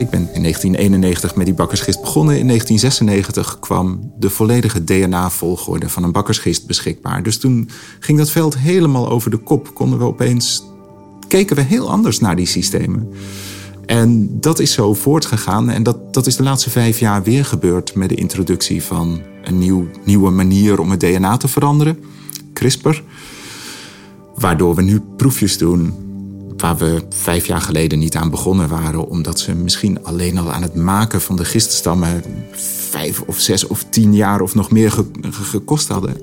Ik ben in 1991 met die bakkersgist begonnen. In 1996 kwam de volledige DNA-volgorde van een bakkersgist beschikbaar. Dus toen ging dat veld helemaal over de kop. Konden we opeens. keken we heel anders naar die systemen. En dat is zo voortgegaan. En dat, dat is de laatste vijf jaar weer gebeurd met de introductie van een nieuw, nieuwe manier om het DNA te veranderen. CRISPR. Waardoor we nu proefjes doen waar we vijf jaar geleden niet aan begonnen waren, omdat ze misschien alleen al aan het maken van de giststammen vijf of zes of tien jaar of nog meer gekost hadden.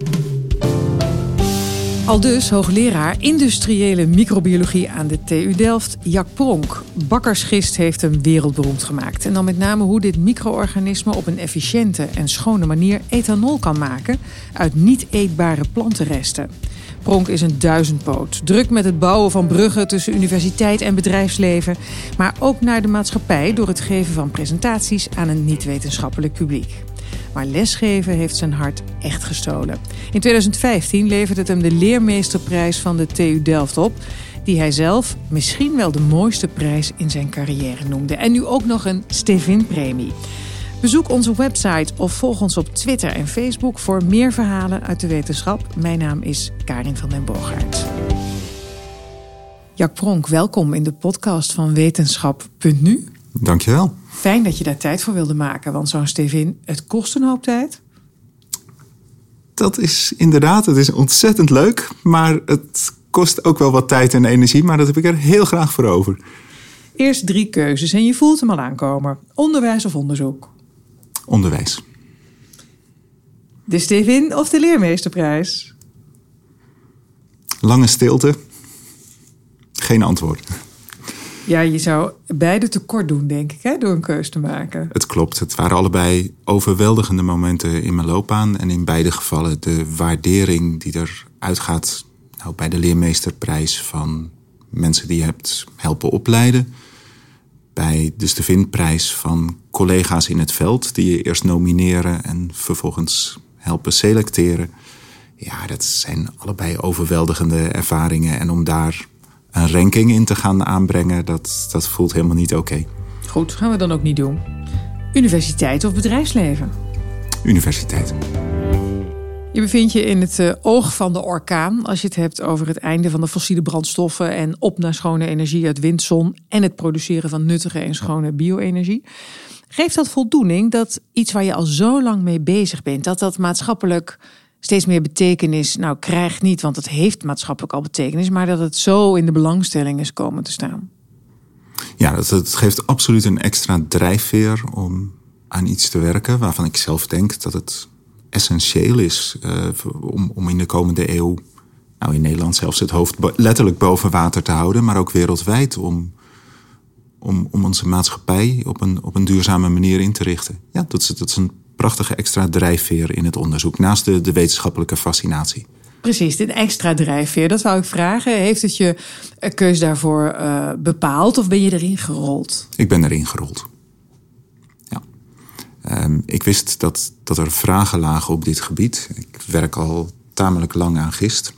Al dus hoogleraar industriële microbiologie aan de TU Delft, Jack Pronk. Bakkersgist heeft hem wereldberoemd gemaakt. En dan met name hoe dit micro-organisme op een efficiënte en schone manier ethanol kan maken uit niet eetbare plantenresten. Pronk is een duizendpoot. Druk met het bouwen van bruggen tussen universiteit en bedrijfsleven. Maar ook naar de maatschappij door het geven van presentaties aan een niet-wetenschappelijk publiek. Maar lesgeven heeft zijn hart echt gestolen. In 2015 leverde het hem de leermeesterprijs van de TU Delft op. Die hij zelf misschien wel de mooiste prijs in zijn carrière noemde. En nu ook nog een Stevin-premie. Bezoek onze website of volg ons op Twitter en Facebook voor meer verhalen uit de wetenschap. Mijn naam is Karin van den Boogaard. Jack Pronk, welkom in de podcast van Wetenschap.nu. Dankjewel. Fijn dat je daar tijd voor wilde maken, want zo'n Stevin, het kost een hoop tijd. Dat is inderdaad, het is ontzettend leuk, maar het kost ook wel wat tijd en energie, maar dat heb ik er heel graag voor over. Eerst drie keuzes en je voelt hem al aankomen. Onderwijs of onderzoek? Onderwijs. De Stevin of de leermeesterprijs? Lange stilte. Geen antwoord. Ja, je zou beide tekort doen, denk ik, hè, door een keus te maken. Het klopt. Het waren allebei overweldigende momenten in mijn loopbaan. En in beide gevallen de waardering die er uitgaat nou, bij de leermeesterprijs van mensen die je hebt helpen opleiden bij de Stevinprijs van collega's in het veld die je eerst nomineren en vervolgens helpen selecteren. Ja, dat zijn allebei overweldigende ervaringen. En om daar een ranking in te gaan aanbrengen, dat, dat voelt helemaal niet oké. Goed, gaan we dan ook niet doen. Universiteit of bedrijfsleven? Universiteit. Je bevindt je in het eh, oog van de orkaan als je het hebt over het einde van de fossiele brandstoffen en op naar schone energie uit wind, zon en het produceren van nuttige en schone bio-energie. Geeft dat voldoening dat iets waar je al zo lang mee bezig bent, dat dat maatschappelijk steeds meer betekenis nou krijgt niet, want het heeft maatschappelijk al betekenis, maar dat het zo in de belangstelling is komen te staan? Ja, dat, het geeft absoluut een extra drijfveer om aan iets te werken waarvan ik zelf denk dat het essentieel is uh, om, om in de komende eeuw, nou in Nederland zelfs het hoofd letterlijk boven water te houden, maar ook wereldwijd om, om, om onze maatschappij op een, op een duurzame manier in te richten. Ja, dat is, dat is een prachtige extra drijfveer in het onderzoek, naast de, de wetenschappelijke fascinatie. Precies, dit extra drijfveer, dat wou ik vragen. Heeft het je keus daarvoor uh, bepaald of ben je erin gerold? Ik ben erin gerold. Um, ik wist dat, dat er vragen lagen op dit gebied. Ik werk al tamelijk lang aan gist.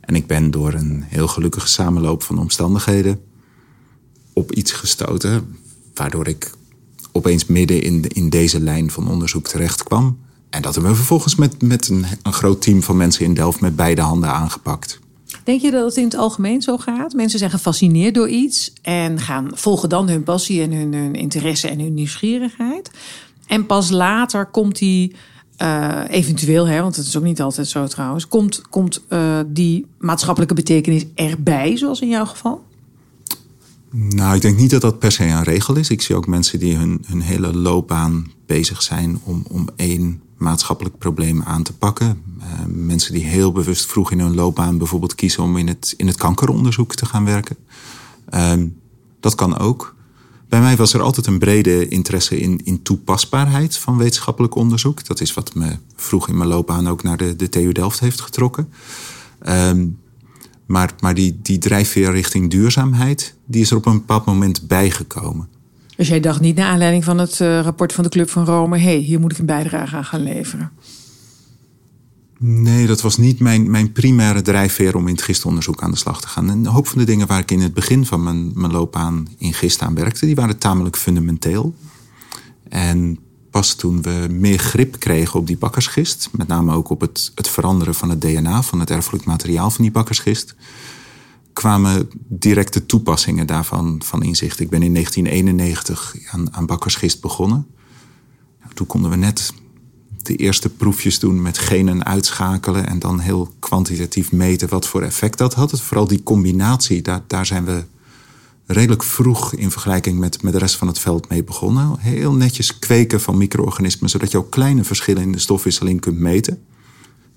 En ik ben door een heel gelukkige samenloop van omstandigheden op iets gestoten, waardoor ik opeens midden in, in deze lijn van onderzoek terecht kwam. En dat hebben we vervolgens met, met een, een groot team van mensen in Delft met beide handen aangepakt. Denk je dat het in het algemeen zo gaat? Mensen zijn gefascineerd door iets en gaan volgen dan hun passie en hun, hun interesse en hun nieuwsgierigheid. En pas later komt die, uh, eventueel, hè, want het is ook niet altijd zo trouwens, komt, komt uh, die maatschappelijke betekenis erbij, zoals in jouw geval? Nou, ik denk niet dat dat per se een regel is. Ik zie ook mensen die hun, hun hele loopbaan bezig zijn om, om één maatschappelijk probleem aan te pakken. Uh, mensen die heel bewust vroeg in hun loopbaan bijvoorbeeld kiezen om in het, in het kankeronderzoek te gaan werken. Uh, dat kan ook. Bij mij was er altijd een brede interesse in, in toepasbaarheid van wetenschappelijk onderzoek. Dat is wat me vroeg in mijn loopbaan ook naar de, de TU Delft heeft getrokken. Um, maar maar die, die drijfveer richting duurzaamheid, die is er op een bepaald moment bijgekomen. Dus jij dacht niet naar aanleiding van het uh, rapport van de Club van Rome... hé, hey, hier moet ik een bijdrage aan gaan leveren? Nee, dat was niet mijn, mijn primaire drijfveer om in het gistonderzoek aan de slag te gaan. En een hoop van de dingen waar ik in het begin van mijn, mijn loopbaan in gist aan werkte, die waren tamelijk fundamenteel. En pas toen we meer grip kregen op die bakkersgist, met name ook op het, het veranderen van het DNA, van het erfelijk materiaal van die bakkersgist, kwamen directe toepassingen daarvan van inzicht. Ik ben in 1991 aan, aan bakkersgist begonnen. Toen konden we net de eerste proefjes doen met genen uitschakelen en dan heel kwantitatief meten wat voor effect dat had. Vooral die combinatie, daar, daar zijn we redelijk vroeg in vergelijking met, met de rest van het veld mee begonnen. Heel netjes kweken van micro-organismen, zodat je ook kleine verschillen in de stofwisseling kunt meten.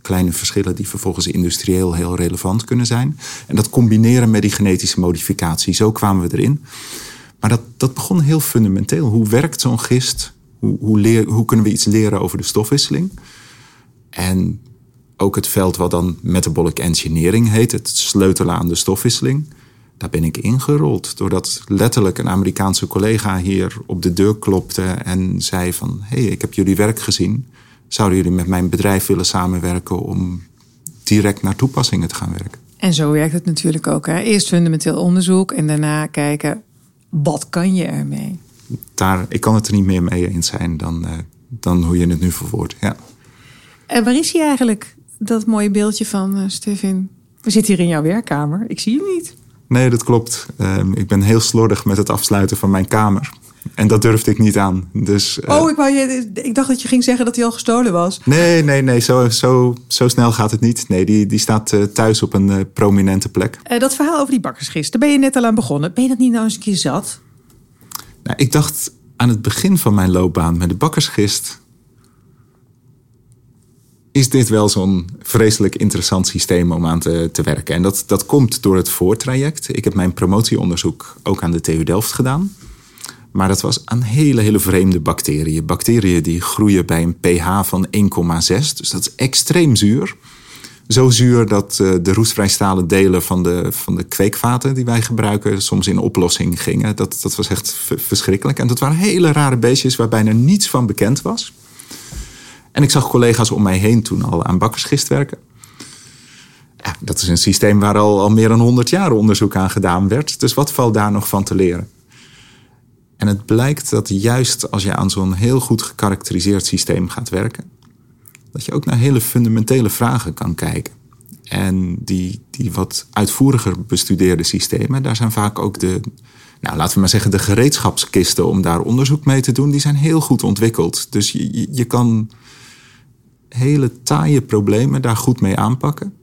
Kleine verschillen die vervolgens industrieel heel relevant kunnen zijn. En dat combineren met die genetische modificatie, zo kwamen we erin. Maar dat, dat begon heel fundamenteel. Hoe werkt zo'n gist? Hoe, leer, hoe kunnen we iets leren over de stofwisseling? En ook het veld wat dan metabolic engineering heet, het sleutelen aan de stofwisseling. Daar ben ik ingerold. Doordat letterlijk een Amerikaanse collega hier op de deur klopte en zei van... hé, hey, ik heb jullie werk gezien. Zouden jullie met mijn bedrijf willen samenwerken om direct naar toepassingen te gaan werken? En zo werkt het natuurlijk ook. Eerst fundamenteel onderzoek en daarna kijken, wat kan je ermee? Daar, ik kan het er niet meer mee eens zijn dan, uh, dan hoe je het nu verwoordt. Ja. En waar is hij eigenlijk, dat mooie beeldje van uh, Stefan? We zitten hier in jouw werkkamer. Ik zie hem niet. Nee, dat klopt. Uh, ik ben heel slordig met het afsluiten van mijn kamer. En dat durfde ik niet aan. Dus, uh... Oh, ik, wou je, ik dacht dat je ging zeggen dat hij al gestolen was. Nee, nee, nee. Zo, zo, zo snel gaat het niet. Nee, die, die staat uh, thuis op een uh, prominente plek. dat verhaal over die bakkersgist, daar ben je net al aan begonnen. Ben je dat niet nou eens een keer zat? Nou, ik dacht aan het begin van mijn loopbaan met de bakkersgist is dit wel zo'n vreselijk interessant systeem om aan te, te werken. En dat, dat komt door het voortraject. Ik heb mijn promotieonderzoek ook aan de TU Delft gedaan. Maar dat was aan hele, hele vreemde bacteriën. Bacteriën die groeien bij een pH van 1,6. Dus dat is extreem zuur. Zo zuur dat uh, de roestvrijstalen delen van de, van de kweekvaten die wij gebruiken soms in oplossing gingen. Dat, dat was echt verschrikkelijk. En dat waren hele rare beestjes waar bijna niets van bekend was. En ik zag collega's om mij heen toen al aan bakkersgist werken. Ja, dat is een systeem waar al, al meer dan 100 jaar onderzoek aan gedaan werd. Dus wat valt daar nog van te leren? En het blijkt dat juist als je aan zo'n heel goed gekarakteriseerd systeem gaat werken, dat je ook naar hele fundamentele vragen kan kijken. En die, die wat uitvoeriger bestudeerde systemen, daar zijn vaak ook de, nou, laten we maar zeggen, de gereedschapskisten om daar onderzoek mee te doen, die zijn heel goed ontwikkeld. Dus je, je kan hele taaie problemen daar goed mee aanpakken.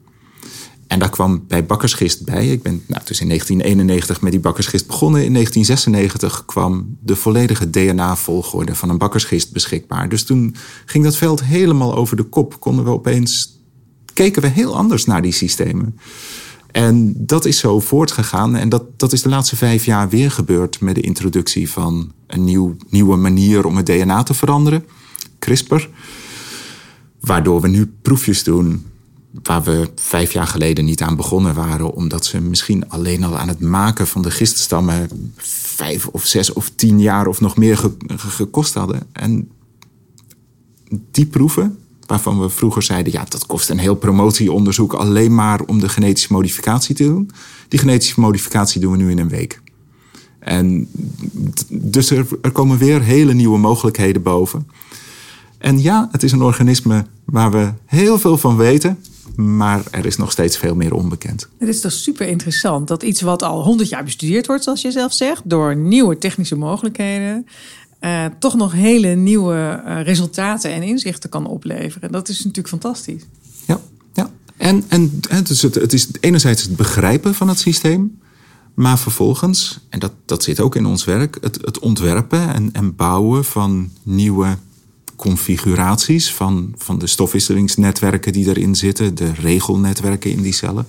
En daar kwam bij bakkersgist bij. Ik ben nou, dus in 1991 met die bakkersgist begonnen. In 1996 kwam de volledige DNA-volgorde van een bakkersgist beschikbaar. Dus toen ging dat veld helemaal over de kop. Konden we opeens. keken we heel anders naar die systemen. En dat is zo voortgegaan. En dat, dat is de laatste vijf jaar weer gebeurd met de introductie van een nieuw, nieuwe manier om het DNA te veranderen. CRISPR. Waardoor we nu proefjes doen waar we vijf jaar geleden niet aan begonnen waren, omdat ze misschien alleen al aan het maken van de giststammen vijf of zes of tien jaar of nog meer gekost hadden. En die proeven, waarvan we vroeger zeiden, ja, dat kost een heel promotieonderzoek alleen maar om de genetische modificatie te doen. Die genetische modificatie doen we nu in een week. En dus er, er komen weer hele nieuwe mogelijkheden boven. En ja, het is een organisme waar we heel veel van weten, maar er is nog steeds veel meer onbekend. Het is toch super interessant dat iets wat al 100 jaar bestudeerd wordt, zoals je zelf zegt, door nieuwe technische mogelijkheden, uh, toch nog hele nieuwe uh, resultaten en inzichten kan opleveren. Dat is natuurlijk fantastisch. Ja, ja. En, en het, is het, het is enerzijds het begrijpen van het systeem. Maar vervolgens, en dat, dat zit ook in ons werk, het, het ontwerpen en, en bouwen van nieuwe configuraties van, van de stofwisselingsnetwerken die erin zitten, de regelnetwerken in die cellen,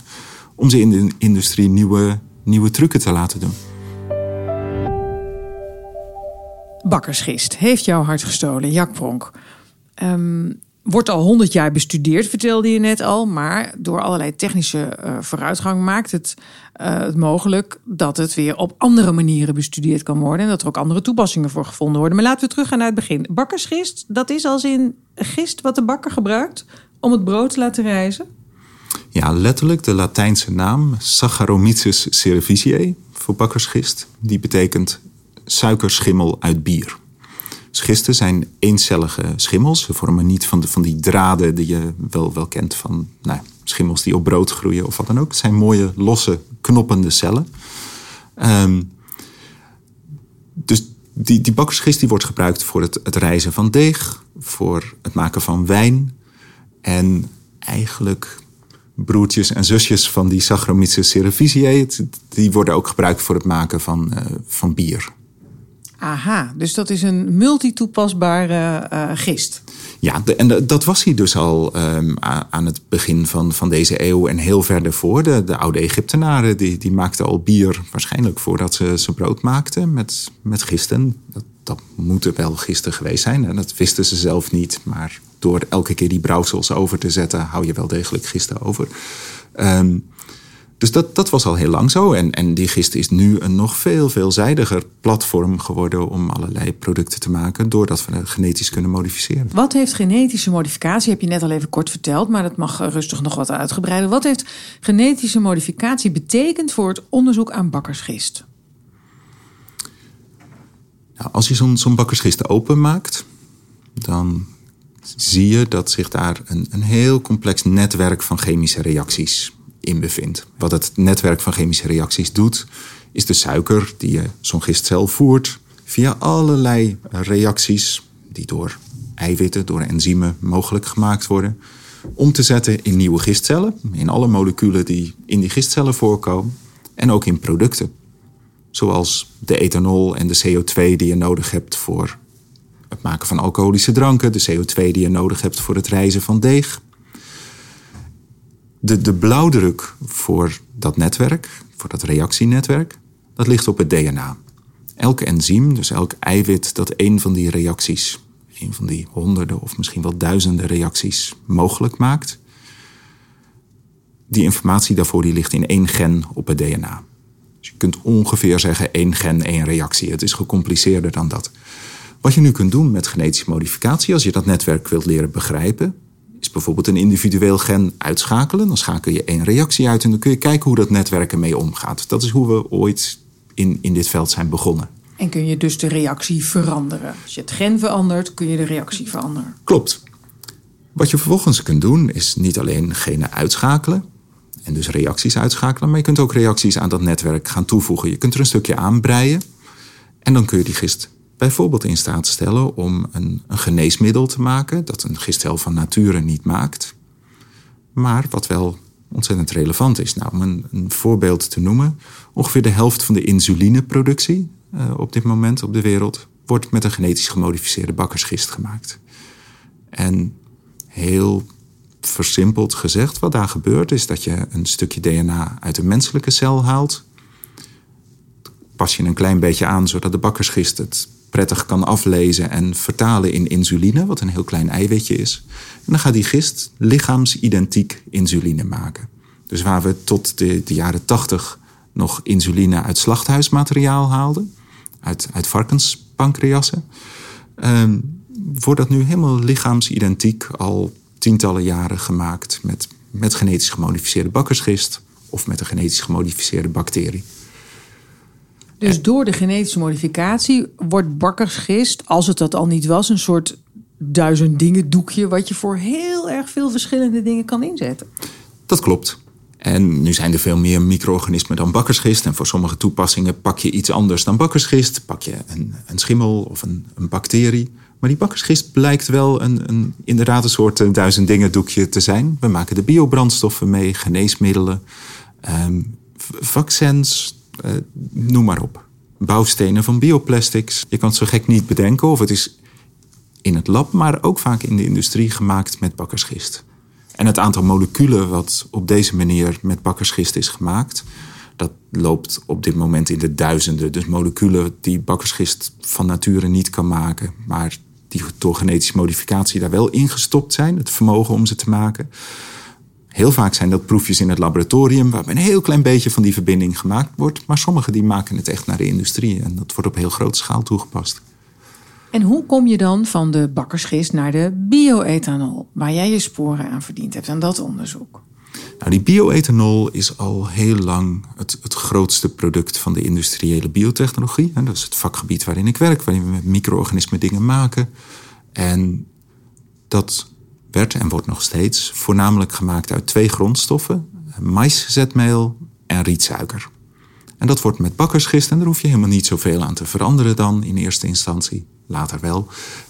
om ze in de industrie nieuwe, nieuwe trucken te laten doen. Bakkersgist heeft jouw hart gestolen, Jack Pronk. Um, wordt al honderd jaar bestudeerd, vertelde je net al. Maar door allerlei technische uh, vooruitgang maakt het, uh, mogelijk dat het weer op andere manieren bestudeerd kan worden. En dat er ook andere toepassingen voor gevonden worden. Maar laten we teruggaan naar het begin. Bakkersgist, dat is als in gist wat de bakker gebruikt om het brood te laten rijzen? Ja, letterlijk de Latijnse naam Saccharomyces cerevisiae voor bakkersgist. Die betekent suikerschimmel uit bier. Schisten zijn eencellige schimmels. Ze vormen niet van, de, van die draden die je wel, wel kent van nou, schimmels die op brood groeien of wat dan ook. Het zijn mooie, losse, knoppende cellen. Um, dus die, die bakkersgist die wordt gebruikt voor het, het rijzen van deeg, voor het maken van wijn. En eigenlijk broertjes en zusjes van die Saccharomyces cerevisiae, die worden ook gebruikt voor het maken van, uh, van bier. Aha, dus dat is een multitoepasbare uh, gist. Ja, en dat was hij dus al um, aan het begin van, van deze eeuw en heel verder voor. De, de oude Egyptenaren die, die maakten al bier, waarschijnlijk voordat ze, ze brood maakten, met, met gisten. Dat, dat moeten wel gisten geweest zijn en dat wisten ze zelf niet. Maar door elke keer die brouwsels over te zetten, hou je wel degelijk gisten over. Um, dus dat, dat was al heel lang zo. En, en die gist is nu een nog veel veelzijdiger platform geworden om allerlei producten te maken, doordat we genetisch kunnen modificeren. Wat heeft genetische modificatie, heb je net al even kort verteld, maar dat mag rustig nog wat uitgebreider. Wat heeft genetische modificatie betekend voor het onderzoek aan bakkersgist? Nou, als je zo'n zo'n bakkersgist openmaakt, dan zie je dat zich daar een, een heel complex netwerk van chemische reacties in bevindt. Wat het netwerk van chemische reacties doet, is de suiker die je zo'n gistcel voert via allerlei reacties die door eiwitten, door enzymen mogelijk gemaakt worden, om te zetten in nieuwe gistcellen, in alle moleculen die in die gistcellen voorkomen en ook in producten. Zoals de ethanol en de CO2 die je nodig hebt voor het maken van alcoholische dranken, de CO2 die je nodig hebt voor het rijzen van deeg, de, blauwdruk voor dat netwerk, voor dat reactienetwerk, dat ligt op het DNA. Elk enzym, dus elk eiwit dat een van die reacties, een van die honderden of misschien wel duizenden reacties mogelijk maakt, die informatie daarvoor die ligt in één gen op het DNA. Dus je kunt ongeveer zeggen één gen, één reactie. Het is gecompliceerder dan dat. Wat je nu kunt doen met genetische modificatie, als je dat netwerk wilt leren begrijpen, is bijvoorbeeld een individueel gen uitschakelen. Dan schakel je één reactie uit en dan kun je kijken hoe dat netwerk ermee omgaat. Dat is hoe we ooit in, in dit veld zijn begonnen. En kun je dus de reactie veranderen. Als je het gen verandert, kun je de reactie veranderen. Klopt. Wat je vervolgens kunt doen, is niet alleen genen uitschakelen. En dus reacties uitschakelen. Maar je kunt ook reacties aan dat netwerk gaan toevoegen. Je kunt er een stukje aanbreien. En dan kun je die gist bijvoorbeeld in staat stellen om een, een geneesmiddel te maken dat een gistel van nature niet maakt, maar wat wel ontzettend relevant is. Nou, om een, voorbeeld te noemen, ongeveer de helft van de insulineproductie uh, op dit moment op de wereld wordt met een genetisch gemodificeerde bakkersgist gemaakt. En heel versimpeld gezegd, wat daar gebeurt, is dat je een stukje DNA uit een menselijke cel haalt. Pas je een klein beetje aan zodat de bakkersgist het prettig kan aflezen en vertalen in insuline, wat een heel klein eiwitje is. En dan gaat die gist lichaamsidentiek insuline maken. Dus waar we tot de, de jaren 80 nog insuline uit slachthuismateriaal haalden, uit, uit varkenspancreassen, ehm, wordt dat nu helemaal lichaamsidentiek al tientallen jaren gemaakt met, met genetisch gemodificeerde bakkersgist of met een genetisch gemodificeerde bacterie. Dus door de genetische modificatie wordt bakkersgist, als het dat al niet was, een soort duizend dingen doekje wat je voor heel erg veel verschillende dingen kan inzetten. Dat klopt. En nu zijn er veel meer micro-organismen dan bakkersgist. En voor sommige toepassingen pak je iets anders dan bakkersgist. Pak je een, een schimmel of een, een, bacterie. Maar die bakkersgist blijkt wel een, een, inderdaad een soort eh, duizend dingen doekje te zijn. We maken de biobrandstoffen mee, geneesmiddelen, um, vaccins, uh, noem maar op. Bouwstenen van bioplastics. Je kan het zo gek niet bedenken of het is in het lab, maar ook vaak in de industrie gemaakt met bakkersgist. En het aantal moleculen wat op deze manier met bakkersgist is gemaakt, dat loopt op dit moment in de duizenden. Dus moleculen die bakkersgist van nature niet kan maken, maar die door genetische modificatie daar wel ingestopt zijn, het vermogen om ze te maken. Heel vaak zijn dat proefjes in het laboratorium waar een heel klein beetje van die verbinding gemaakt wordt. Maar sommigen die maken het echt naar de industrie en dat wordt op heel grote schaal toegepast. En hoe kom je dan van de bakkersgist naar de bioethanol, waar jij je sporen aan verdiend hebt aan dat onderzoek? Nou, die bioethanol is al heel lang het, het grootste product van de industriële biotechnologie. En dat is het vakgebied waarin ik werk, waarin we met micro-organismen dingen maken. En dat werd en wordt nog steeds voornamelijk gemaakt uit twee grondstoffen: maïszetmeel en rietsuiker. En dat wordt met bakkersgist en daar hoef je helemaal niet zoveel aan te veranderen dan in eerste instantie. Later wel.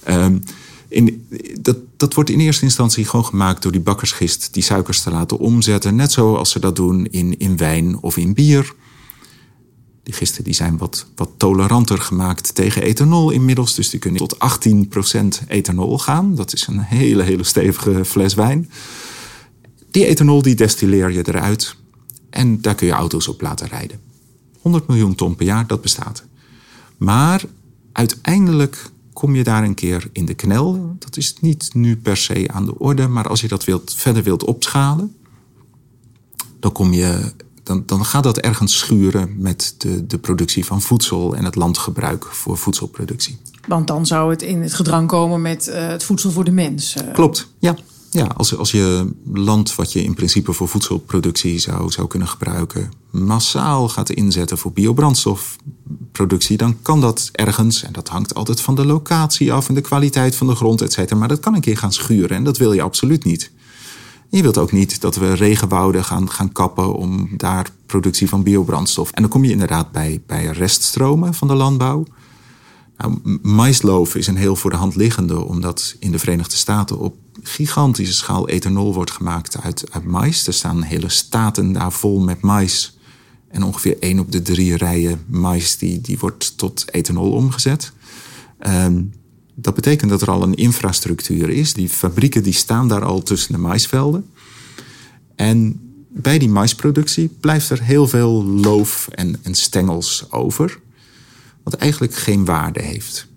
Um, in, dat, dat wordt in eerste instantie gewoon gemaakt door die bakkersgist die suikers te laten omzetten. Net zoals ze dat doen in, in wijn of in bier. Die gisten die zijn wat, wat toleranter gemaakt tegen ethanol inmiddels. Dus die kunnen tot 18% ethanol gaan. Dat is een hele, hele stevige fles wijn. Die ethanol die destilleer je eruit. En daar kun je auto's op laten rijden. 100 miljoen ton per jaar, dat bestaat. Maar uiteindelijk kom je daar een keer in de knel. Dat is niet nu per se aan de orde, maar als je dat wilt, verder wilt opschalen, dan, kom je, dan, dan gaat dat ergens schuren met de, de productie van voedsel en het landgebruik voor voedselproductie. Want dan zou het in het gedrang komen met uh, het voedsel voor de mens. Uh. Klopt, ja. Ja, als, als je land wat je in principe voor voedselproductie zou, zou kunnen gebruiken, massaal gaat inzetten voor biobrandstofproductie, dan kan dat ergens, en dat hangt altijd van de locatie af en de kwaliteit van de grond, et cetera, maar dat kan een keer gaan schuren en dat wil je absoluut niet. Je wilt ook niet dat we regenwouden gaan, gaan kappen om daar productie van biobrandstof. En dan kom je inderdaad bij, bij reststromen van de landbouw. Nou, maïsloof is een heel voor de hand liggende, omdat in de Verenigde Staten op gigantische schaal ethanol wordt gemaakt uit, uit mais. Er staan hele staten daar vol met mais. En ongeveer één op de drie rijen mais die, die wordt tot ethanol omgezet. Um, dat betekent dat er al een infrastructuur is. Die fabrieken die staan daar al tussen de maisvelden. En bij die maisproductie blijft er heel veel loof en, en stengels over. Wat eigenlijk geen waarde heeft.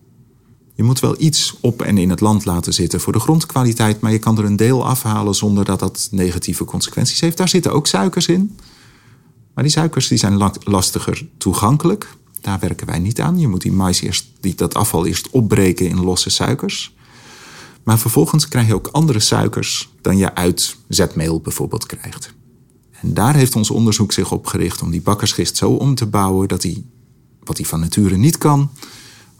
Je moet wel iets op en in het land laten zitten voor de grondkwaliteit, maar je kan er een deel afhalen zonder dat dat negatieve consequenties heeft. Daar zitten ook suikers in. Maar die suikers die zijn lastiger toegankelijk. Daar werken wij niet aan. Je moet die mais eerst, die, dat afval eerst opbreken in losse suikers. Maar vervolgens krijg je ook andere suikers dan je uit zetmeel bijvoorbeeld krijgt. En daar heeft ons onderzoek zich op gericht om die bakkersgist zo om te bouwen dat hij, wat hij van nature niet kan,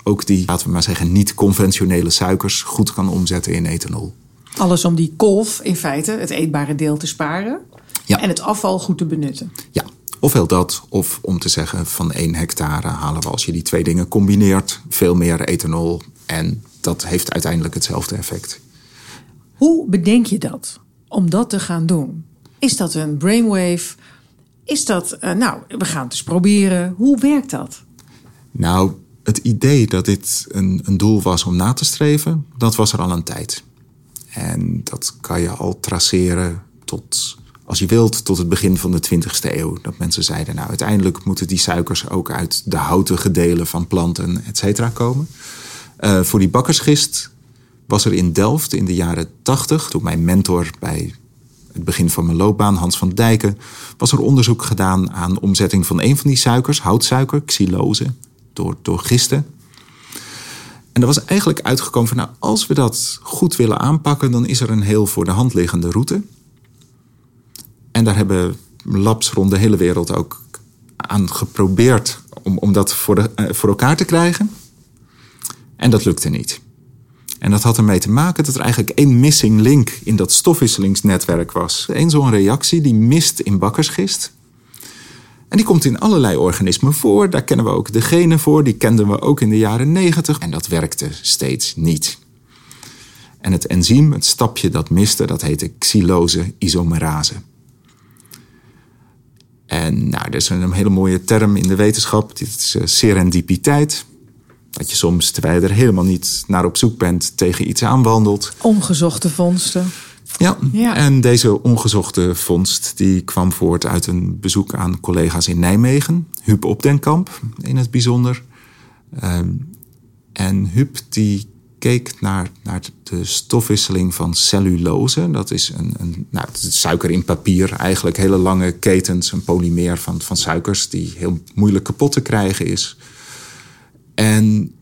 ook die, laten we maar zeggen, niet-conventionele suikers goed kan omzetten in ethanol. Alles om die kolf in feite, het eetbare deel, te sparen. Ja. En het afval goed te benutten. Ja, ofwel dat, of om te zeggen van 1 hectare halen we als je die twee dingen combineert veel meer ethanol. En dat heeft uiteindelijk hetzelfde effect. Hoe bedenk je dat om dat te gaan doen? Is dat een brainwave? Is dat, uh, nou, we gaan het eens proberen. Hoe werkt dat? Nou, het idee dat dit een, een doel was om na te streven, dat was er al een tijd. En dat kan je al traceren tot, als je wilt, tot het begin van de 20ste eeuw. Dat mensen zeiden, nou uiteindelijk moeten die suikers ook uit de houtige delen van planten, et cetera, komen. Uh, voor die bakkersgist was er in Delft in de jaren 80, toen mijn mentor bij het begin van mijn loopbaan, Hans van Dijken, was er onderzoek gedaan aan omzetting van een van die suikers, houtsuiker, xylose door, door gisten. En er was eigenlijk uitgekomen van, nou, als we dat goed willen aanpakken, dan is er een heel voor de hand liggende route. En daar hebben labs rond de hele wereld ook aan geprobeerd om, om dat voor, de, eh, voor elkaar te krijgen. En dat lukte niet. En dat had ermee te maken dat er eigenlijk één missing link in dat stofwisselingsnetwerk was. Eén zo'n reactie die mist in bakkersgist. En die komt in allerlei organismen voor. Daar kennen we ook de genen voor. Die kenden we ook in de jaren 90. En dat werkte steeds niet. En het enzym, het stapje dat miste, dat heette xylose isomerase. En nou, er is een hele mooie term in de wetenschap. Dit is uh, serendipiteit. Dat je soms, terwijl je er helemaal niet naar op zoek bent, tegen iets aanwandelt. Ongezochte vondsten. Ja. en deze ongezochte vondst die kwam voort uit een bezoek aan collega's in Nijmegen. Huub Opdenkamp in het bijzonder. Ehm, en Huub die keek naar, naar de stofwisseling van cellulose. Dat is een, een nou, suiker in papier, eigenlijk hele lange ketens, een polymeer van, van suikers die heel moeilijk kapot te krijgen is. En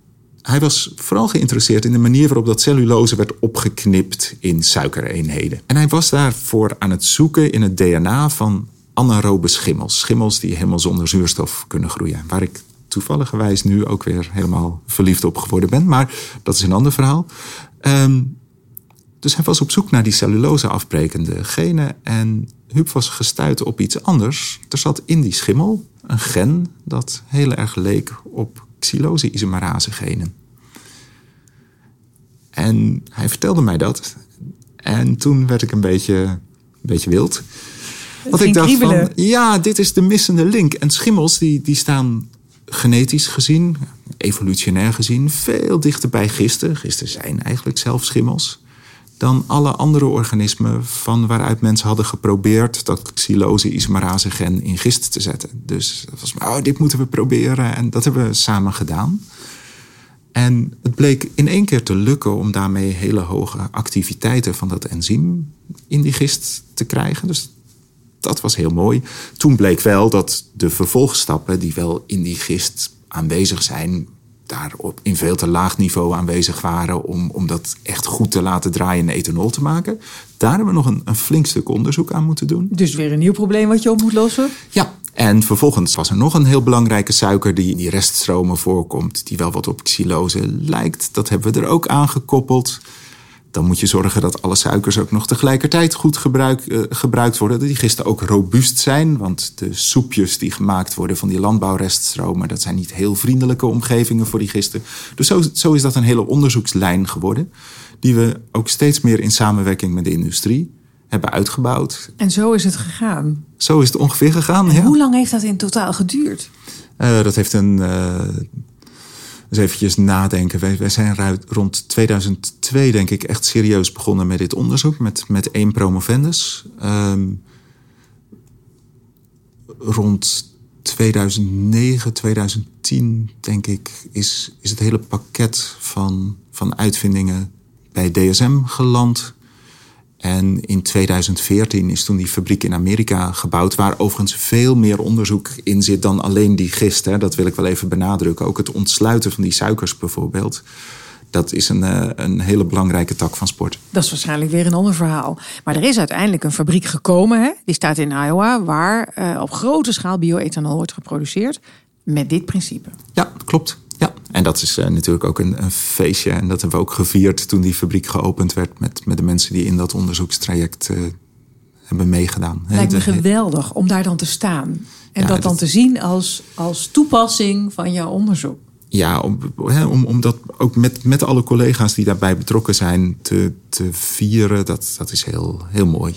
hij was vooral geïnteresseerd in de manier waarop dat cellulose werd opgeknipt in suikereenheden. En hij was daarvoor aan het zoeken in het DNA van anaerobe schimmels. Schimmels die helemaal zonder zuurstof kunnen groeien. Waar ik toevalligerwijs nu ook weer helemaal verliefd op geworden ben. Maar dat is een ander verhaal. Ehm, dus hij was op zoek naar die cellulose afbrekende genen. En Huub was gestuurd op iets anders. Er zat in die schimmel een gen dat heel erg leek op xylose-isomerase genen. En hij vertelde mij dat. En toen werd ik een beetje, een beetje wild. Want ik dacht van, ja, dit is de missende link. En schimmels die, die staan genetisch gezien, evolutionair gezien, veel dichter bij gisten. Gisten zijn eigenlijk zelf schimmels dan alle andere organismen van waaruit mensen hadden geprobeerd dat xylose-isomerase gen in gist te zetten. Dus dat was, oh, dit moeten we proberen en dat hebben we samen gedaan. En het bleek in één keer te lukken om daarmee hele hoge activiteiten van dat enzym in die gist te krijgen. Dus dat was heel mooi. Toen bleek wel dat de vervolgstappen die wel in die gist aanwezig zijn, daar op, in veel te laag niveau aanwezig waren om, om dat echt goed te laten draaien en ethanol te maken. Daar hebben we nog een, een flink stuk onderzoek aan moeten doen. Dus weer een nieuw probleem wat je op moet lossen? Ja, en vervolgens was er nog een heel belangrijke suiker die in die reststromen voorkomt, die wel wat op xylose lijkt. Dat hebben we er ook aangekoppeld dan moet je zorgen dat alle suikers ook nog tegelijkertijd goed gebruik, uh, gebruikt worden. Dat die gisten ook robuust zijn. Want de soepjes die gemaakt worden van die landbouwreststromen, dat zijn niet heel vriendelijke omgevingen voor die gisten. Dus zo, zo is dat een hele onderzoekslijn geworden. Die we ook steeds meer in samenwerking met de industrie hebben uitgebouwd. En zo is het gegaan. Zo is het ongeveer gegaan. Hoe lang heeft dat in totaal geduurd? Uh, dat heeft een uh, eens eventjes nadenken. Wij, wij zijn rond 2002, denk ik, echt serieus begonnen met dit onderzoek. Met, met één promovendus. Um, rond 2009, 2010, denk ik, is, is het hele pakket van, van uitvindingen bij DSM geland. En in 2014 is toen die fabriek in Amerika gebouwd, waar overigens veel meer onderzoek in zit dan alleen die gist. Hè. Dat wil ik wel even benadrukken. Ook het ontsluiten van die suikers bijvoorbeeld. Dat is een, eh, een hele belangrijke tak van sport. Dat is waarschijnlijk weer een ander verhaal. Maar er is uiteindelijk een fabriek gekomen, hè? die staat in Iowa, waar uh, op grote schaal bioethanol wordt geproduceerd met dit principe. Ja, klopt. Ja, en dat is uh, natuurlijk ook een, een, feestje. En dat hebben we ook gevierd toen die fabriek geopend werd met, met de mensen die in dat onderzoekstraject uh, hebben meegedaan. Lijkt me geweldig om daar dan te staan. En ja, dat dan te zien als, als toepassing van jouw onderzoek. Ja, om, om, om dat ook met, met alle collega's die daarbij betrokken zijn te, te vieren, dat, dat is heel, heel mooi.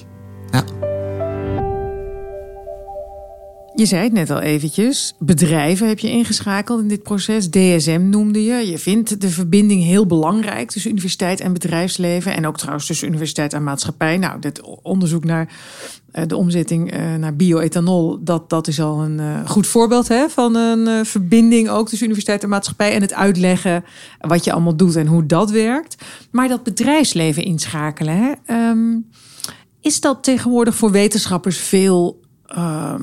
Ja. Je zei het net al eventjes. Bedrijven heb je ingeschakeld in dit proces. DSM noemde je. Je vindt de verbinding heel belangrijk tussen universiteit en bedrijfsleven. En ook trouwens tussen universiteit en maatschappij. Nou, dit onderzoek naar eh, de omzetting eh, naar bioethanol, dat, dat is al een eh, goed voorbeeld hè, van een verbinding ook tussen universiteit en maatschappij. En het uitleggen wat je allemaal doet en hoe dat werkt. Maar dat bedrijfsleven inschakelen, hè, ehm, is dat tegenwoordig voor wetenschappers veel. Uh,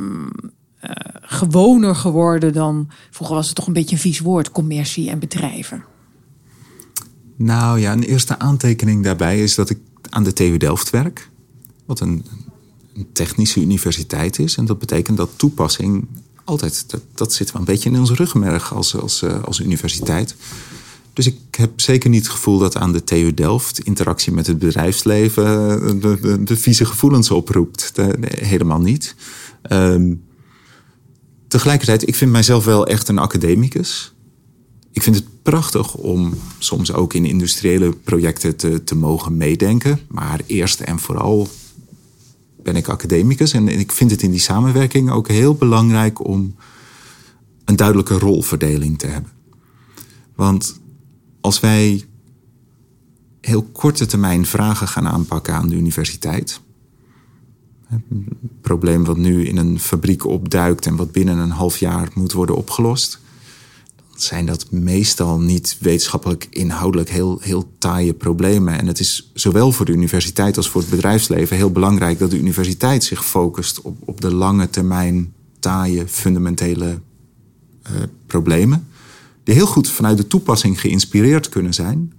gewoner geworden dan. Vroeger was het toch een beetje een vies woord, commercie en bedrijven. Nou ja, een eerste aantekening daarbij is dat ik aan de TU Delft werk. Wat een, een technische universiteit is. En dat betekent dat toepassing altijd, dat, dat zit wel een beetje in onze ruggenmerg als, als, eh, als universiteit. Dus ik heb zeker niet het gevoel dat aan de TU Delft interactie met het bedrijfsleven eh, de, de, de vieze gevoelens oproept. Helemaal niet. Um, tegelijkertijd, ik vind mijzelf wel echt een academicus. Ik vind het prachtig om soms ook in industriële projecten te, te mogen meedenken. Maar eerst en vooral ben ik academicus. En ik vind het in die samenwerking ook heel belangrijk om een duidelijke rolverdeling te hebben. Want als wij heel korte termijn vragen gaan aanpakken aan de universiteit een probleem wat nu in een fabriek opduikt en wat binnen een half jaar moet worden opgelost. Zijn dat meestal niet wetenschappelijk inhoudelijk heel, heel taaie problemen. En het is zowel voor de universiteit als voor het bedrijfsleven heel belangrijk dat de universiteit zich focust op, op de lange termijn taaie fundamentele uh, problemen. die heel goed vanuit de toepassing geïnspireerd kunnen zijn.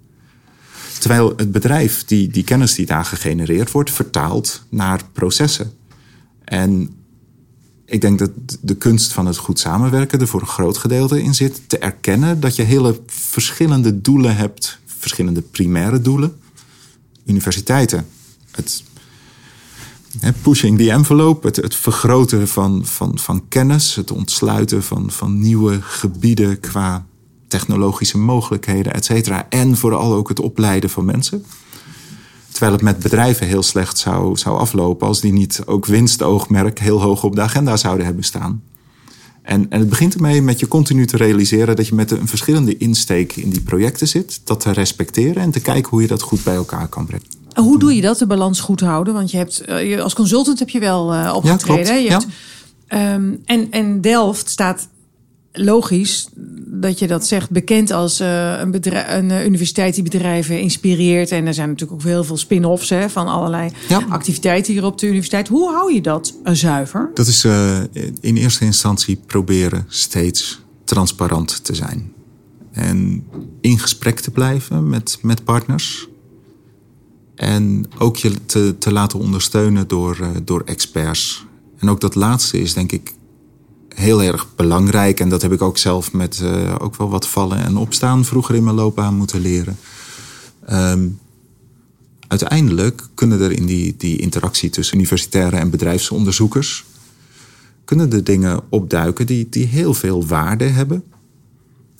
Terwijl het bedrijf die, die kennis die daar gegenereerd wordt, vertaalt naar processen. En ik denk dat de kunst van het goed samenwerken er voor een groot gedeelte in zit. Te erkennen dat je hele verschillende doelen hebt, verschillende primaire doelen. Universiteiten, het pushing the envelope, het, het vergroten van, van, van kennis, het ontsluiten van, van nieuwe gebieden qua technologische mogelijkheden, et cetera. En vooral ook het opleiden van mensen. Terwijl het met bedrijven heel slecht zou, zou aflopen als die niet ook winstoogmerk heel hoog op de agenda zouden hebben staan. En, en het begint ermee met je continu te realiseren dat je met een verschillende insteek in die projecten zit. Dat te respecteren en te kijken hoe je dat goed bij elkaar kan brengen. Hoe doe je dat, de balans goed houden? Want je hebt, eh, als consultant heb je wel uh, opgetreden. Ja, klopt. Je hebt, um, en, en Delft staat logisch dat je dat zegt, bekend als uh, een, bedrijf, een uh, universiteit die bedrijven inspireert. En er zijn natuurlijk ook heel veel spin-offs hè, van allerlei activiteiten hier op de universiteit. Hoe hou je dat uh, zuiver? Dat is in eerste instantie proberen steeds transparant te zijn. En in gesprek te blijven met, met partners. En ook je te, te laten ondersteunen door, door experts. En ook dat laatste is denk ik heel erg belangrijk. En dat heb ik ook zelf met uh, ook wel wat vallen en opstaan vroeger in mijn loopbaan moeten leren. Um, uiteindelijk kunnen er in die, die interactie tussen universitaire en bedrijfsonderzoekers... kunnen er dingen opduiken die, die heel veel waarde hebben.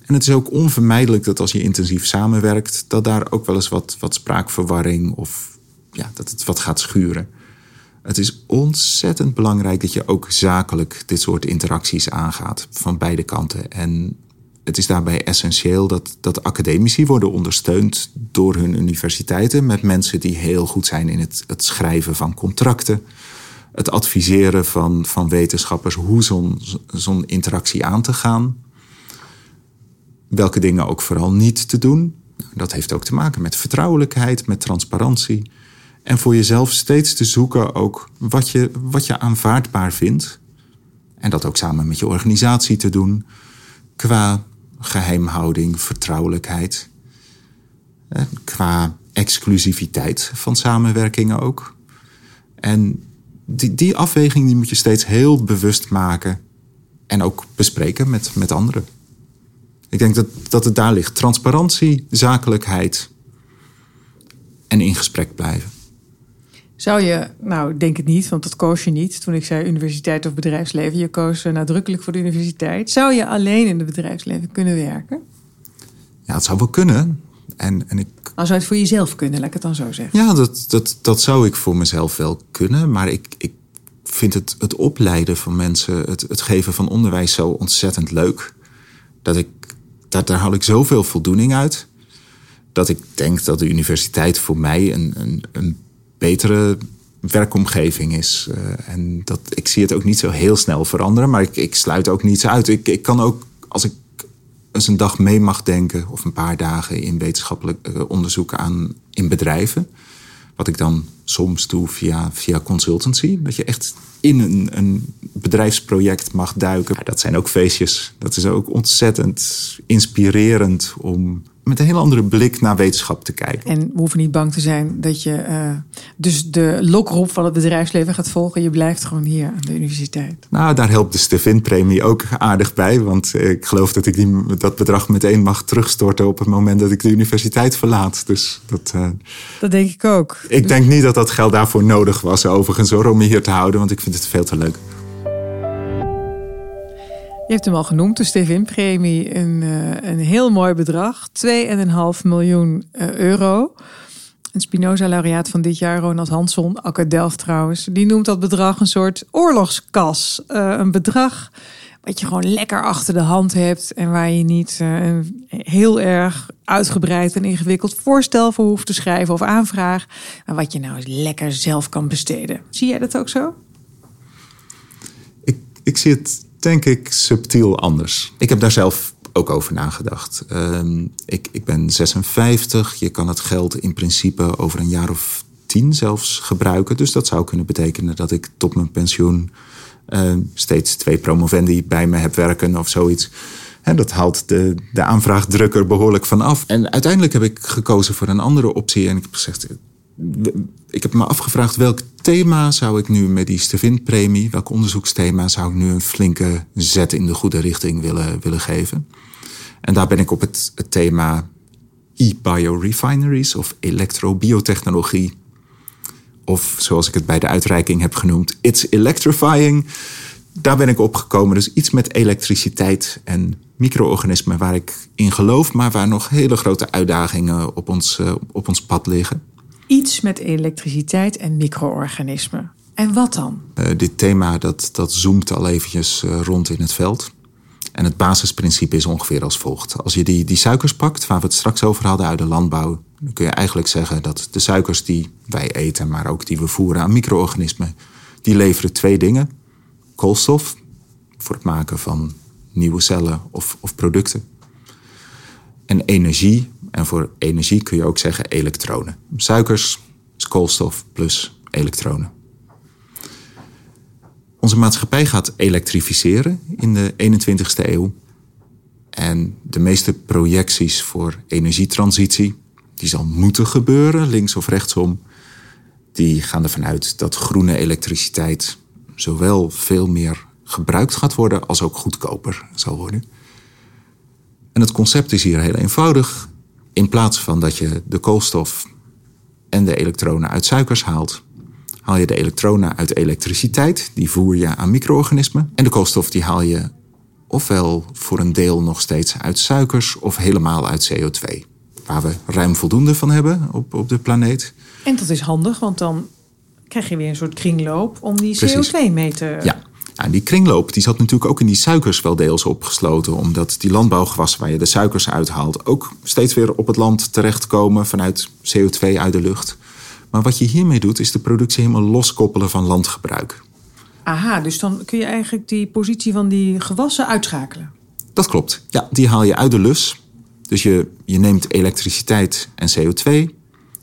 En het is ook onvermijdelijk dat als je intensief samenwerkt... dat daar ook wel eens wat, wat spraakverwarring of ja, dat het wat gaat schuren. Het is ontzettend belangrijk dat je ook zakelijk dit soort interacties aangaat van beide kanten. En het is daarbij essentieel dat, dat academici worden ondersteund door hun universiteiten met mensen die heel goed zijn in het, het schrijven van contracten, het adviseren van, van wetenschappers hoe zo'n zo'n interactie aan te gaan, welke dingen ook vooral niet te doen. Dat heeft ook te maken met vertrouwelijkheid, met transparantie. En voor jezelf steeds te zoeken ook wat je, wat je aanvaardbaar vindt. En dat ook samen met je organisatie te doen. Qua geheimhouding, vertrouwelijkheid. Qua exclusiviteit van samenwerkingen ook. En die, die afweging die moet je steeds heel bewust maken. En ook bespreken met, met anderen. Ik denk dat, dat het daar ligt. Transparantie, zakelijkheid en in gesprek blijven. Zou je, nou denk het niet, want dat koos je niet toen ik zei universiteit of bedrijfsleven. Je koos nadrukkelijk voor de universiteit. Zou je alleen in het bedrijfsleven kunnen werken? Ja, het zou wel kunnen. En, en ik... Als zou het voor jezelf kunnen, laat ik het dan zo zeggen. Ja, dat, dat, dat zou ik voor mezelf wel kunnen. Maar ik, ik vind het, het opleiden van mensen, het, het geven van onderwijs zo ontzettend leuk. Dat ik, daar, daar haal ik zoveel voldoening uit. Dat ik denk dat de universiteit voor mij een, een, een betere werkomgeving is. Uh, en dat, ik zie het ook niet zo heel snel veranderen, maar ik, ik sluit ook niets uit. Ik, ik kan ook, als ik eens een dag mee mag denken, of een paar dagen in wetenschappelijk uh, onderzoek aan in bedrijven, wat ik dan soms doe via, via consultancy, dat je echt in een, een bedrijfsproject mag duiken. dat zijn ook feestjes. Dat is ook ontzettend inspirerend om met een heel andere blik naar wetenschap te kijken. En we hoeven niet bang te zijn dat je uh, dus de lokroep van het bedrijfsleven gaat volgen. Je blijft gewoon hier aan de universiteit. Nou, daar helpt de Stevin-premie ook aardig bij. Want ik geloof dat ik die, dat bedrag meteen mag terugstorten op het moment dat ik de universiteit verlaat. Dus dat, uh, dat denk ik ook. Ik denk niet dat dat geld daarvoor nodig was, overigens, hoor, om me hier te houden. Want ik vind het veel te leuk. Je hebt hem al genoemd, de Stevin-premie. Een, uh, een heel mooi bedrag. 2,5 miljoen uh, euro. Een Spinoza-laureaat van dit jaar, Ronald Hansson, Akker Delft trouwens... die noemt dat bedrag een soort oorlogskas. Uh, een bedrag wat je gewoon lekker achter de hand hebt... en waar je niet een heel erg uitgebreid en ingewikkeld voorstel voor hoeft te schrijven of aanvraag... maar wat je nou eens lekker zelf kan besteden. Zie jij dat ook zo? Ik, ik zie het denk ik subtiel anders. Ik heb daar zelf ook over nagedacht. Uh, ik, ik ben 56. Je kan het geld in principe over een jaar of tien zelfs gebruiken. Dus dat zou kunnen betekenen dat ik tot mijn pensioen uh, steeds twee promovendi bij me heb werken of zoiets. dat haalt de, de aanvraagdrukker behoorlijk van af. En uiteindelijk heb ik gekozen voor een andere optie. En ik heb gezegd, ik heb me afgevraagd welk thema zou ik nu met die Stevin-premie, welk onderzoeksthema zou ik nu een flinke zet in de goede richting willen, willen geven. En daar ben ik op het, thema e-biorefineries of elektrobiotechnologie. Of zoals ik het bij de uitreiking heb genoemd, it's electrifying. Daar ben ik op gekomen. Dus iets met elektriciteit en micro-organismen waar ik in geloof, maar waar nog hele grote uitdagingen op ons, eh, op ons pad liggen. Iets met elektriciteit en micro-organismen. En wat dan? Uh, dit thema dat, dat zoomt al eventjes uh, rond in het veld. En het basisprincipe is ongeveer als volgt. Als je die, die suikers pakt, waar we het straks over hadden uit de landbouw, dan kun je eigenlijk zeggen dat de suikers die wij eten, maar ook die we voeren aan micro-organismen, die leveren twee dingen. Koolstof, voor het maken van nieuwe cellen of, of producten. En energie, en voor energie kun je ook zeggen elektronen. Suikers is koolstof plus elektronen. Onze maatschappij gaat elektrificeren in de 21ste eeuw. En de meeste projecties voor energietransitie, die zal moeten gebeuren, links of rechtsom, die gaan ervan uit dat groene elektriciteit zowel veel meer gebruikt gaat worden als ook goedkoper zal worden. En het concept is hier heel eenvoudig. In plaats van dat je de koolstof en de elektronen uit suikers haalt, haal je de elektronen uit elektriciteit, die voer je aan micro-organismen. En de koolstof die haal je ofwel voor een deel nog steeds uit suikers of helemaal uit CO2. Waar we ruim voldoende van hebben op, op de planeet. En dat is handig, want dan krijg je weer een soort kringloop om die CO2 mee te. Ja. En die kringloop die zat natuurlijk ook in die suikers wel deels opgesloten. Omdat die landbouwgewassen waar je de suikers uithaalt... ook steeds weer op het land terechtkomen vanuit CO2 uit de lucht. Maar wat je hiermee doet, is de productie helemaal loskoppelen van landgebruik. Aha, dus dan kun je eigenlijk die positie van die gewassen uitschakelen. Dat klopt. Ja, die haal je uit de lus. Dus je, je neemt elektriciteit en CO2.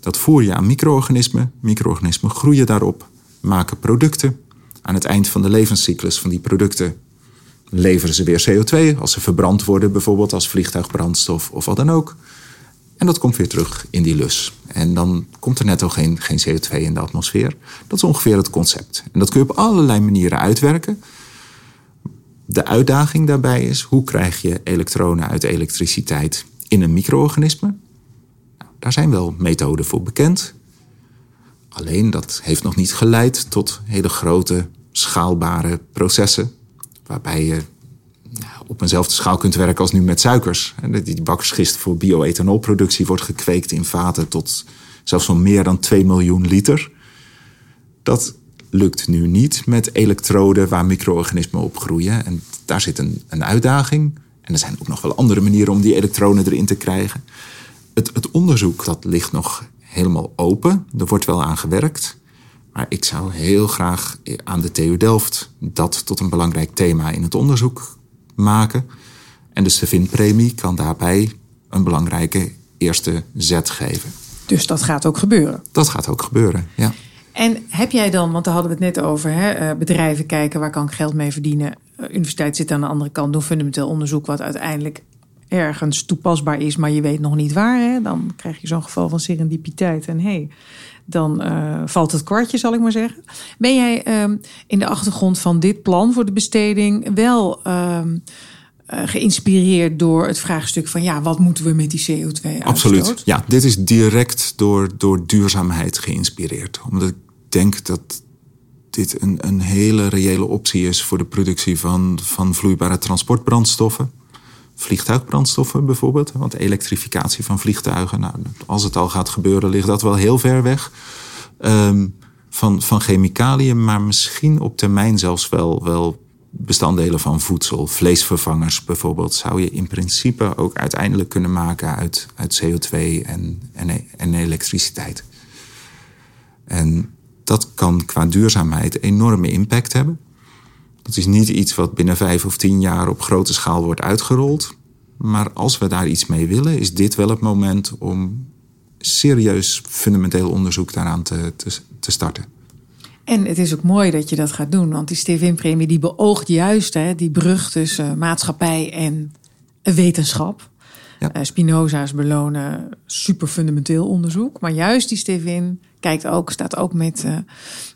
Dat voer je aan micro-organismen. Micro-organismen groeien daarop, maken producten. Aan het eind van de levenscyclus van die producten leveren ze weer CO2 als ze verbrand worden, bijvoorbeeld als vliegtuigbrandstof of wat dan ook. En dat komt weer terug in die lus. En dan komt er netto geen, geen CO2 in de atmosfeer. Dat is ongeveer het concept. En dat kun je op allerlei manieren uitwerken. De uitdaging daarbij is: hoe krijg je elektronen uit elektriciteit in een micro-organisme? Nou, daar zijn wel methoden voor bekend. Alleen dat heeft nog niet geleid tot hele grote, schaalbare processen. Waarbij je op eenzelfde schaal kunt werken als nu met suikers. Die bakkersgist voor bioethanolproductie wordt gekweekt in vaten tot zelfs van meer dan 2 miljoen liter. Dat lukt nu niet met elektroden waar micro-organismen op groeien. En daar zit een, een uitdaging. En er zijn ook nog wel andere manieren om die elektronen erin te krijgen. Het, het onderzoek dat ligt nog helemaal open. Er wordt wel aan gewerkt. Maar ik zou heel graag aan de TU Delft dat tot een belangrijk thema in het onderzoek maken. En de Stevin-premie kan daarbij een belangrijke eerste zet geven. Dus dat gaat ook gebeuren? Dat gaat ook gebeuren, ja. En heb jij dan, want daar hadden we het net over, hè, eh, bedrijven kijken waar kan ik geld mee verdienen. Uh, universiteit zit aan de andere kant, doen fundamenteel onderzoek wat uiteindelijk ergens toepasbaar is, maar je weet nog niet waar. Hè? Dan krijg je zo'n geval van serendipiteit. En hey, dan uh, valt het kwartje, zal ik maar zeggen. Ben jij um, in de achtergrond van dit plan voor de besteding wel um, uh, geïnspireerd door het vraagstuk van ja, wat moeten we met die CO2 Absoluut. Ja, dit is direct door, door duurzaamheid geïnspireerd. Omdat ik denk dat dit een, een hele reële optie is voor de productie van, van vloeibare transportbrandstoffen vliegtuigbrandstoffen bijvoorbeeld. Want elektrificatie van vliegtuigen, nou, als het al gaat gebeuren, ligt dat wel heel ver weg. Um, van, van chemicaliën, maar misschien op termijn zelfs wel, wel bestanddelen van voedsel. Vleesvervangers bijvoorbeeld zou je in principe ook uiteindelijk kunnen maken uit, uit CO2 en, en, en elektriciteit. En dat kan qua duurzaamheid enorme impact hebben. Dat is niet iets wat binnen vijf of tien jaar op grote schaal wordt uitgerold. Maar als we daar iets mee willen, is dit wel het moment om serieus fundamenteel onderzoek daaraan te, te, te starten. En het is ook mooi dat je dat gaat doen, want die Stevin-premie die beoogt juist hè, die brug tussen maatschappij en wetenschap. Ja. Uh, Spinoza's belonen super fundamenteel onderzoek. Maar juist die Stevin kijkt ook, staat ook met uh,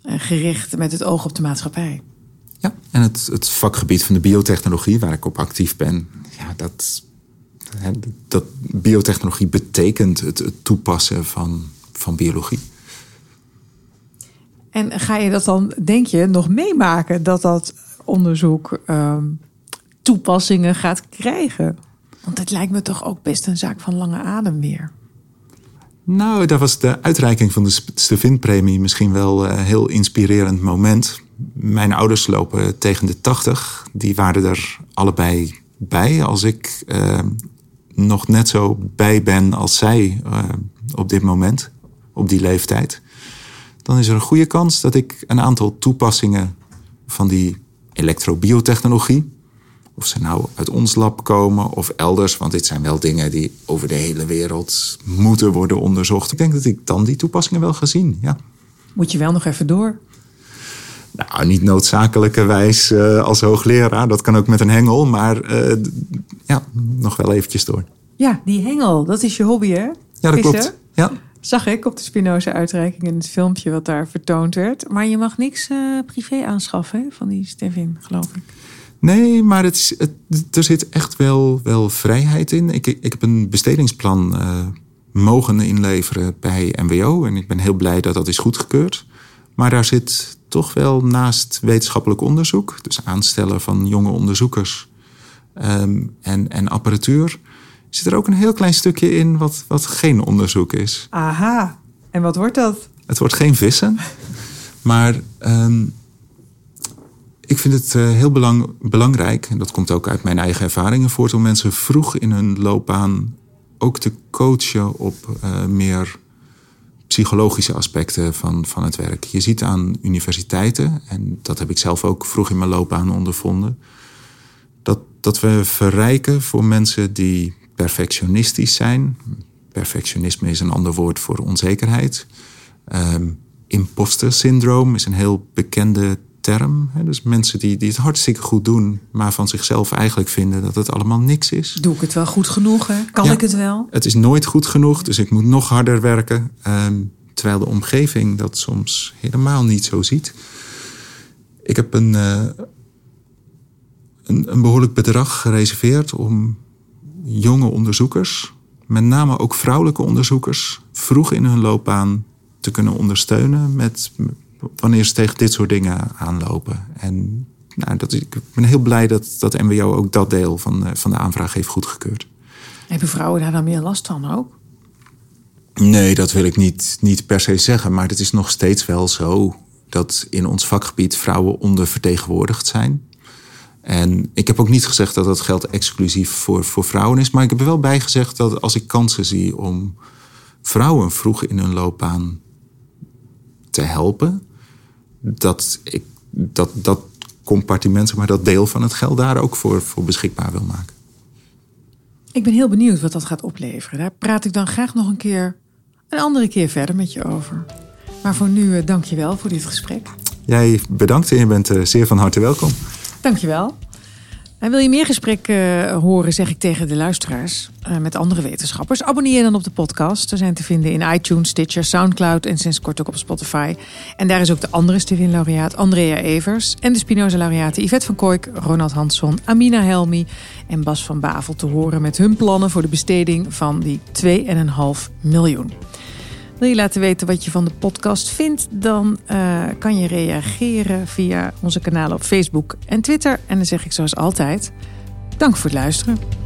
gericht met het oog op de maatschappij. Ja, en het, het vakgebied van de biotechnologie, waar ik op actief ben, ja, dat, dat biotechnologie betekent het, het toepassen van, van biologie. En ga je dat dan, denk je, nog meemaken dat dat onderzoek um, toepassingen gaat krijgen? Want het lijkt me toch ook best een zaak van lange adem weer. Nou, dat was de uitreiking van de Stevin-premie misschien wel een heel inspirerend moment. Mijn ouders lopen tegen de 80. Die waren er allebei bij als ik uh, nog net zo bij ben als zij uh, op dit moment, op die leeftijd. Dan is er een goede kans dat ik een aantal toepassingen van die elektrobiotechnologie, of ze nou uit ons lab komen of elders, want dit zijn wel dingen die over de hele wereld moeten worden onderzocht. Ik denk dat ik dan die toepassingen wel ga zien. Ja. Moet je wel nog even door? Nou, niet noodzakelijkerwijs uh, als hoogleraar. Dat kan ook met een hengel, maar uh, ja, nog wel eventjes door. Ja, die hengel, dat is je hobby, hè? Ja, dat klopt. Ja. Zag ik op de Spinoza-uitreiking in het filmpje wat daar vertoond werd. Maar je mag niks uh, privé aanschaffen hè, van die Stevin, geloof ik. Nee, maar het is, het, er zit echt wel, wel vrijheid in. Ik, ik heb een bestedingsplan mogen inleveren bij MWO. En ik ben heel blij dat dat is goedgekeurd. Maar daar zit toch wel naast wetenschappelijk onderzoek, dus aanstellen van jonge onderzoekers um, en, en apparatuur, zit er ook een heel klein stukje in wat, wat geen onderzoek is. Aha, en wat wordt dat? Het wordt geen vissen, maar um, ik vind het uh, heel belang, belangrijk, en dat komt ook uit mijn eigen ervaringen voort, om mensen vroeg in hun loopbaan ook te coachen op uh, meer psychologische aspecten van, van het werk. Je ziet aan universiteiten, en dat heb ik zelf ook vroeg in mijn loopbaan ondervonden, dat, dat we verrijken voor mensen die perfectionistisch zijn. Perfectionisme is een ander woord voor onzekerheid. Um, imposter syndroom is een heel bekende term. Dus mensen die, die het hartstikke goed doen, maar van zichzelf eigenlijk vinden dat het allemaal niks is. Doe ik het wel goed genoeg? Hè? Kan ja, ik het wel? Het is nooit goed genoeg, dus ik moet nog harder werken. Um, terwijl de omgeving dat soms helemaal niet zo ziet. Ik heb een, uh, een, een behoorlijk bedrag gereserveerd om jonge onderzoekers, met name ook vrouwelijke onderzoekers, vroeg in hun loopbaan te kunnen ondersteunen met wanneer ze tegen dit soort dingen aanlopen. En nou, dat ik ben heel blij dat, dat MWO ook dat deel van, van de aanvraag heeft goedgekeurd. Hebben vrouwen daar dan meer last van ook? Nee, dat wil ik niet, niet per se zeggen. Maar het is nog steeds wel zo dat in ons vakgebied vrouwen ondervertegenwoordigd zijn. En ik heb ook niet gezegd dat dat geld exclusief voor, voor vrouwen is. Maar ik heb er wel bij gezegd dat als ik kansen zie om vrouwen vroeg in hun loopbaan te helpen, dat ik dat, dat compartiment, maar dat deel van het geld daar ook voor, voor beschikbaar wil maken. Ik ben heel benieuwd wat dat gaat opleveren. Daar praat ik dan graag nog een keer, een andere keer verder met je over. Maar voor nu, uh, dank je wel voor dit gesprek. Jij bedankt en je bent uh, zeer van harte welkom. Dank je wel. En wil je meer gesprekken uh, horen, zeg ik tegen de luisteraars uh, met andere wetenschappers. Abonneer dan op de podcast. We zijn te vinden in iTunes, Stitcher, Soundcloud en sinds kort ook op Spotify. En daar is ook de andere Stevin-laureaat Andrea Evers en de Spinoza-laureaten Yvette van Kooik, Ronald Hansson, Amina Helmi en Bas van Bavel te horen met hun plannen voor de besteding van die 2,5 miljoen. Wil je laten weten wat je van de podcast vindt? Dan uh, kan je reageren via onze kanalen op Facebook en Twitter. En dan zeg ik zoals altijd: dank voor het luisteren.